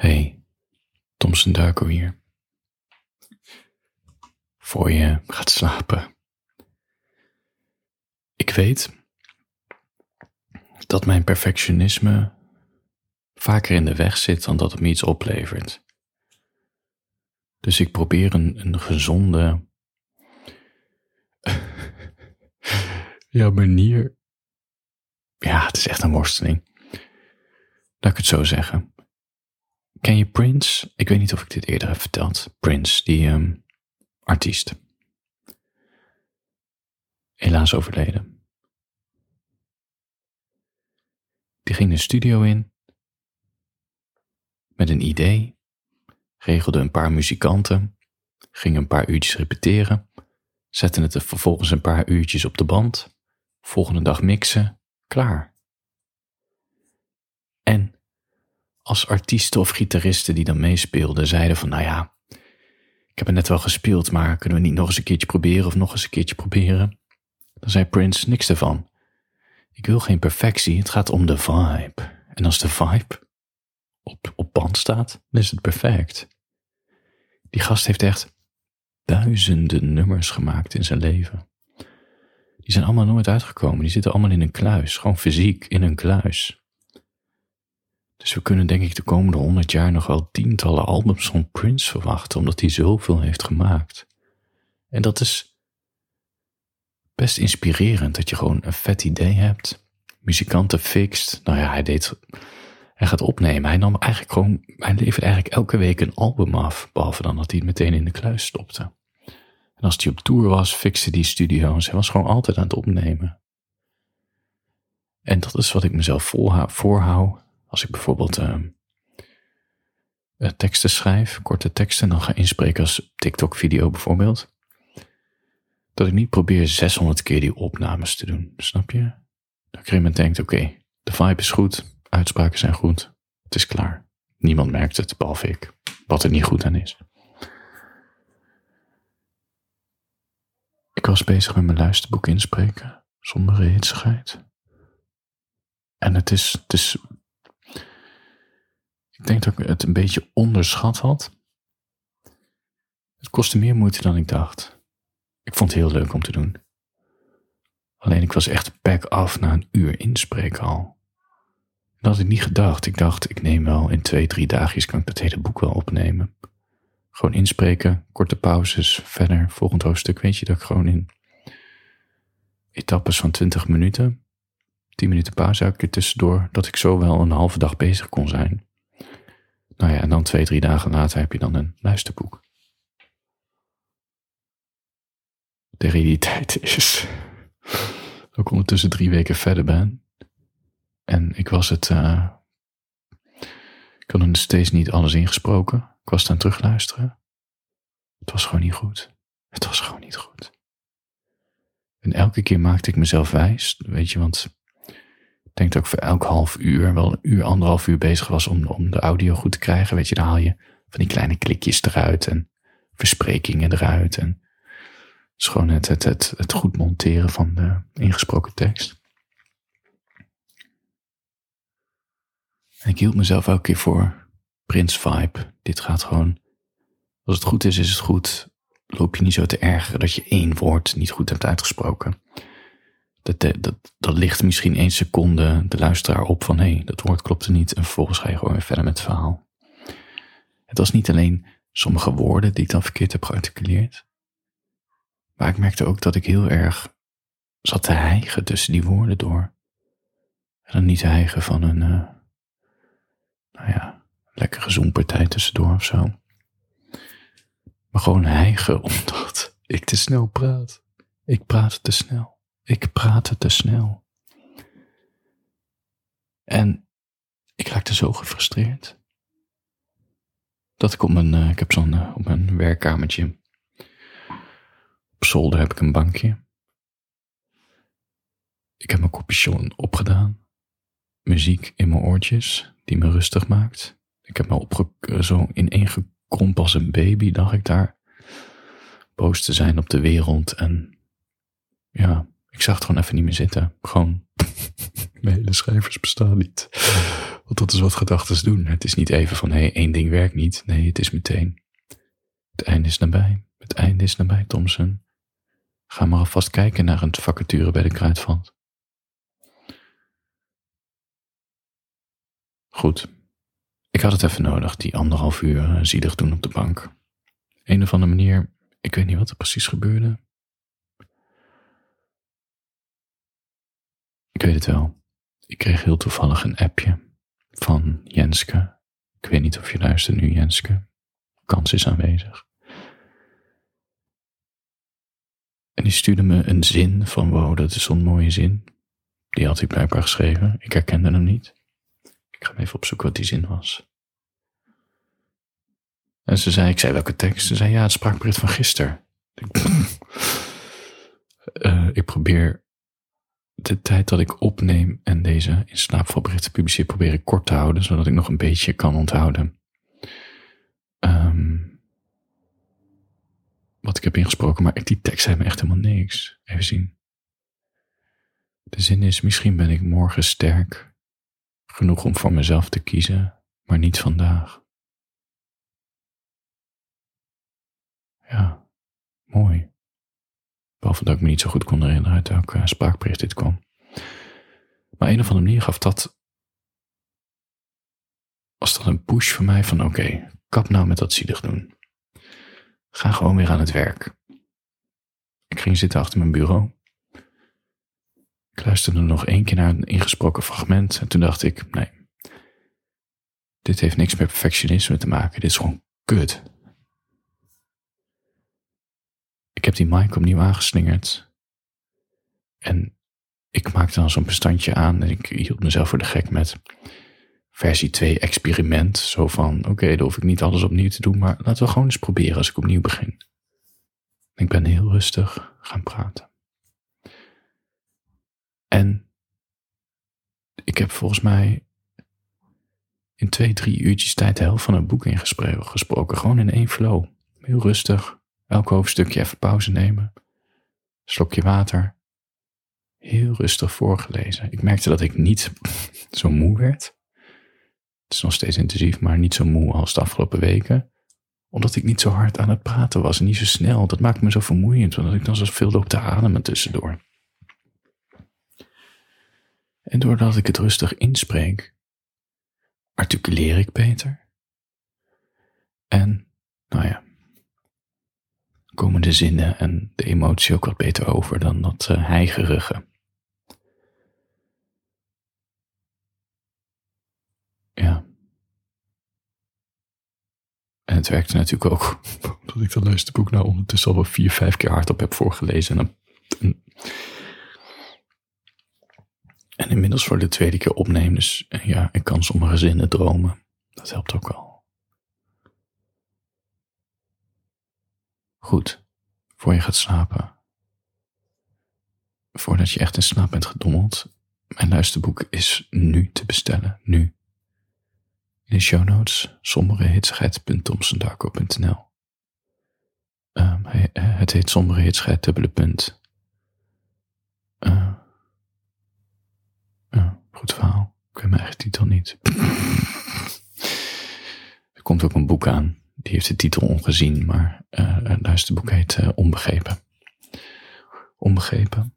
Hey, Thomson Duiker hier. Voor je gaat slapen. Ik weet dat mijn perfectionisme vaker in de weg zit dan dat het me iets oplevert. Dus ik probeer een, een gezonde ja, manier. Ja, het is echt een worsteling. Laat ik het zo zeggen. Ken je Prince? Ik weet niet of ik dit eerder heb verteld. Prince, die um, artiest. Helaas overleden. Die ging de studio in met een idee, regelde een paar muzikanten, ging een paar uurtjes repeteren, zette het er vervolgens een paar uurtjes op de band, volgende dag mixen, klaar. En als artiesten of gitaristen die dan meespeelden zeiden van nou ja, ik heb het net wel gespeeld, maar kunnen we niet nog eens een keertje proberen of nog eens een keertje proberen? Dan zei Prince niks ervan. Ik wil geen perfectie, het gaat om de vibe. En als de vibe op, op band staat, dan is het perfect. Die gast heeft echt duizenden nummers gemaakt in zijn leven. Die zijn allemaal nooit uitgekomen. Die zitten allemaal in een kluis, gewoon fysiek in een kluis. Dus we kunnen denk ik de komende honderd jaar nog wel tientallen albums van Prince verwachten, omdat hij zoveel heeft gemaakt. En dat is best inspirerend, dat je gewoon een vet idee hebt, muzikanten fixt. Nou ja, hij deed, hij gaat opnemen. Hij nam eigenlijk gewoon, hij leverde eigenlijk elke week een album af, behalve dan dat hij het meteen in de kluis stopte. En als hij op tour was, fixte die studio's. Hij was gewoon altijd aan het opnemen. En dat is wat ik mezelf voorhoud als ik bijvoorbeeld uh, teksten schrijf, korte teksten, dan ga inspreken als TikTok-video bijvoorbeeld. Dat ik niet probeer 600 keer die opnames te doen, snap je? Dat ik moment denkt, oké, de vibe is goed, uitspraken zijn goed, het is klaar. Niemand merkt het, behalve ik, wat er niet goed aan is. Ik was bezig met mijn luisterboek inspreken, zonder hitsigheid. En het is, het is ik denk dat ik het een beetje onderschat had. Het kostte meer moeite dan ik dacht. Ik vond het heel leuk om te doen. Alleen ik was echt back af na een uur inspreken al. Dat had ik niet gedacht. Ik dacht, ik neem wel in twee, drie dagjes kan ik dat hele boek wel opnemen. Gewoon inspreken, korte pauzes, verder, volgend hoofdstuk. Weet je dat ik gewoon in etappes van 20 minuten, 10 minuten pauze elke keer tussendoor, dat ik zo wel een halve dag bezig kon zijn. Nou ja, en dan twee, drie dagen later heb je dan een luisterboek. De realiteit is dat ik ondertussen drie weken verder ben. En ik was het. Uh, ik had nog steeds niet alles ingesproken. Ik was het aan terugluisteren. Het was gewoon niet goed. Het was gewoon niet goed. En elke keer maakte ik mezelf wijs, weet je, want denk dat ik voor elk half uur wel een uur, anderhalf uur bezig was om, om de audio goed te krijgen. Weet je, dan haal je van die kleine klikjes eruit en versprekingen eruit. En het is gewoon het, het, het, het goed monteren van de ingesproken tekst. Ik hield mezelf elke keer voor Prince vibe. Dit gaat gewoon, als het goed is, is het goed. Loop je niet zo te ergeren dat je één woord niet goed hebt uitgesproken. Dat, dat, dat ligt misschien één seconde de luisteraar op van hé, hey, dat woord klopte niet en vervolgens ga je gewoon weer verder met het verhaal. Het was niet alleen sommige woorden die ik dan verkeerd heb gearticuleerd, maar ik merkte ook dat ik heel erg zat te hijgen tussen die woorden door. En dan niet hijgen van een, uh, nou ja, lekkere zoenpartij tussendoor of zo. Maar gewoon hijgen omdat ik te snel praat. Ik praat te snel. Ik praatte te snel. En ik raakte zo gefrustreerd. Dat ik op mijn, uh, ik heb zo'n, uh, op mijn werkkamertje. Op zolder heb ik een bankje. Ik heb mijn kopje opgedaan. Muziek in mijn oortjes, die me rustig maakt. Ik heb me opge uh, zo ineengekrompen als een baby, dacht ik daar. Boos te zijn op de wereld en ja, zag het gewoon even niet meer zitten. Gewoon, mijn hele schrijvers bestaan niet. Want dat is wat gedachten doen. Het is niet even van, hé, hey, één ding werkt niet. Nee, het is meteen. Het einde is nabij. Het einde is nabij, Thompson. Ga maar alvast kijken naar een vacature bij de kruidvat. Goed. Ik had het even nodig, die anderhalf uur eh, zielig doen op de bank. Een of andere manier, ik weet niet wat er precies gebeurde. Ik weet het wel. Ik kreeg heel toevallig een appje van Jenske. Ik weet niet of je luistert nu, Jenske. Kans is aanwezig. En die stuurde me een zin van, wow, dat is zo'n mooie zin. Die had hij blijkbaar geschreven. Ik herkende hem niet. Ik ga even opzoeken wat die zin was. En ze zei, ik zei welke tekst? Ze zei, ja, het spraakbericht van gisteren. ik probeer de tijd dat ik opneem en deze in slaapvalberichten publiceer, probeer ik kort te houden, zodat ik nog een beetje kan onthouden. Um, wat ik heb ingesproken, maar die tekst zei me echt helemaal niks. Even zien. De zin is, misschien ben ik morgen sterk genoeg om voor mezelf te kiezen, maar niet vandaag. Ja, mooi. Behalve dat ik me niet zo goed kon herinneren uit welke spraakbericht dit kwam. Maar een of andere manier gaf dat. Was dat een push voor mij van: oké, kap nou met dat zielig doen. Ga gewoon weer aan het werk. Ik ging zitten achter mijn bureau. Ik luisterde nog één keer naar een ingesproken fragment en toen dacht ik: nee, dit heeft niks met perfectionisme te maken, dit is gewoon kut. Ik heb die mic opnieuw aangeslingerd. En ik maakte dan zo'n bestandje aan en ik hield mezelf voor de gek met versie 2 experiment. Zo van, oké, dan hoef ik niet alles opnieuw te doen, maar laten we gewoon eens proberen als ik opnieuw begin. Ik ben heel rustig gaan praten. En ik heb volgens mij in twee, drie uurtjes tijd de helft van een boek ingesproken. Gewoon in één flow. Heel rustig. Elk hoofdstukje even pauze nemen. Slokje water. Heel rustig voorgelezen. Ik merkte dat ik niet zo moe werd. Het is nog steeds intensief, maar niet zo moe als de afgelopen weken. Omdat ik niet zo hard aan het praten was en niet zo snel. Dat maakt me zo vermoeiend, omdat ik dan zo veel loop te ademen tussendoor. En doordat ik het rustig inspreek, articuleer ik beter. En, nou ja, komen de zinnen en de emotie ook wat beter over dan dat uh, heigerige. Ja. En het werkte natuurlijk ook, dat ik dat luisterboek nou ondertussen al wel vier, vijf keer hardop heb voorgelezen. En, en, en inmiddels voor de tweede keer opnemen. Dus ja, ik kan sommige zinnen dromen. Dat helpt ook wel. Goed, voor je gaat slapen. Voordat je echt in slaap bent gedommeld. Mijn luisterboek is nu te bestellen, nu. In de show notes, somberehitsigheid.tomsendarko.nl um, ehm, Het heet Sombere Hitsigheid, punt. Uh, goed verhaal. Ik weet mijn eigen titel niet. er komt ook een boek aan. Die heeft de titel ongezien, maar uh, het luisterboek heet uh, Onbegrepen. Onbegrepen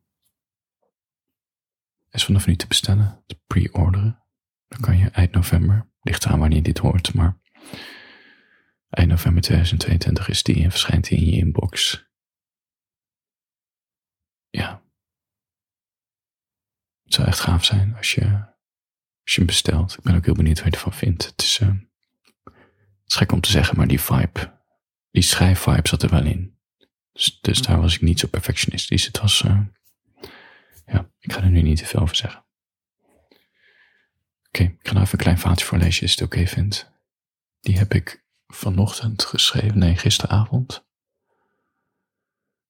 is vanaf nu te bestellen, te pre-orderen. Dan kan je eind november, ligt aan wanneer je dit hoort, maar eind november 2022 is die en verschijnt die in je inbox. Ja. Het zou echt gaaf zijn als je, als je hem bestelt. Ik ben ook heel benieuwd wat je ervan vindt. Het is... Uh, is gek om te zeggen, maar die vibe, die schrijfvibe zat er wel in. Dus, dus daar was ik niet zo perfectionistisch. Het was, uh, ja, ik ga er nu niet te veel over zeggen. Oké, ik ga nou even een klein vaatje voorlezen als je het oké okay vindt. Die heb ik vanochtend geschreven, nee, gisteravond.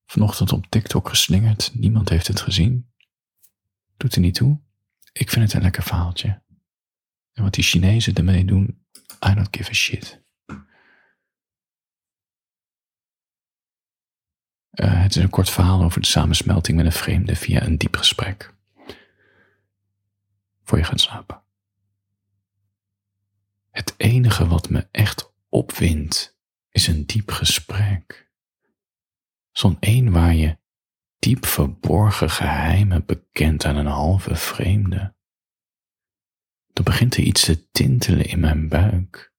Vanochtend op TikTok geslingerd. Niemand heeft het gezien. Doet er niet toe. Ik vind het een lekker verhaaltje. En wat die Chinezen ermee doen, I don't give a shit. Uh, het is een kort verhaal over de samensmelting met een vreemde via een diep gesprek. Voor je gaat slapen. Het enige wat me echt opwindt is een diep gesprek. Zo'n een waar je diep verborgen geheimen bekent aan een halve vreemde. Dan begint er iets te tintelen in mijn buik.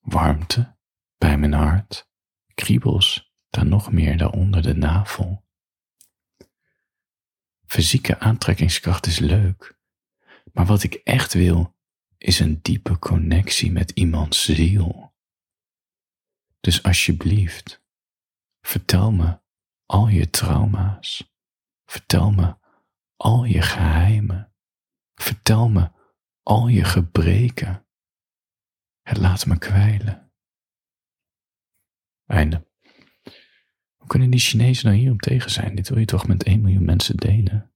Warmte bij mijn hart, kriebels daar nog meer daaronder de navel. Fysieke aantrekkingskracht is leuk, maar wat ik echt wil is een diepe connectie met iemands ziel. Dus alsjeblieft, vertel me al je trauma's. Vertel me al je geheimen. Vertel me al je gebreken. Het laat me kwijlen. Einde. Hoe kunnen die Chinezen nou hierop tegen zijn? Dit wil je toch met 1 miljoen mensen delen?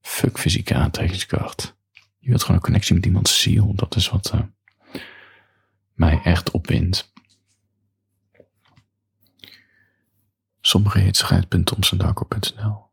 Fuck fysieke aantrekkingskracht. Je wilt gewoon een connectie met iemands ziel. Dat is wat uh, mij echt opwindt. Sommige heetsigheid.tomsendarko.nl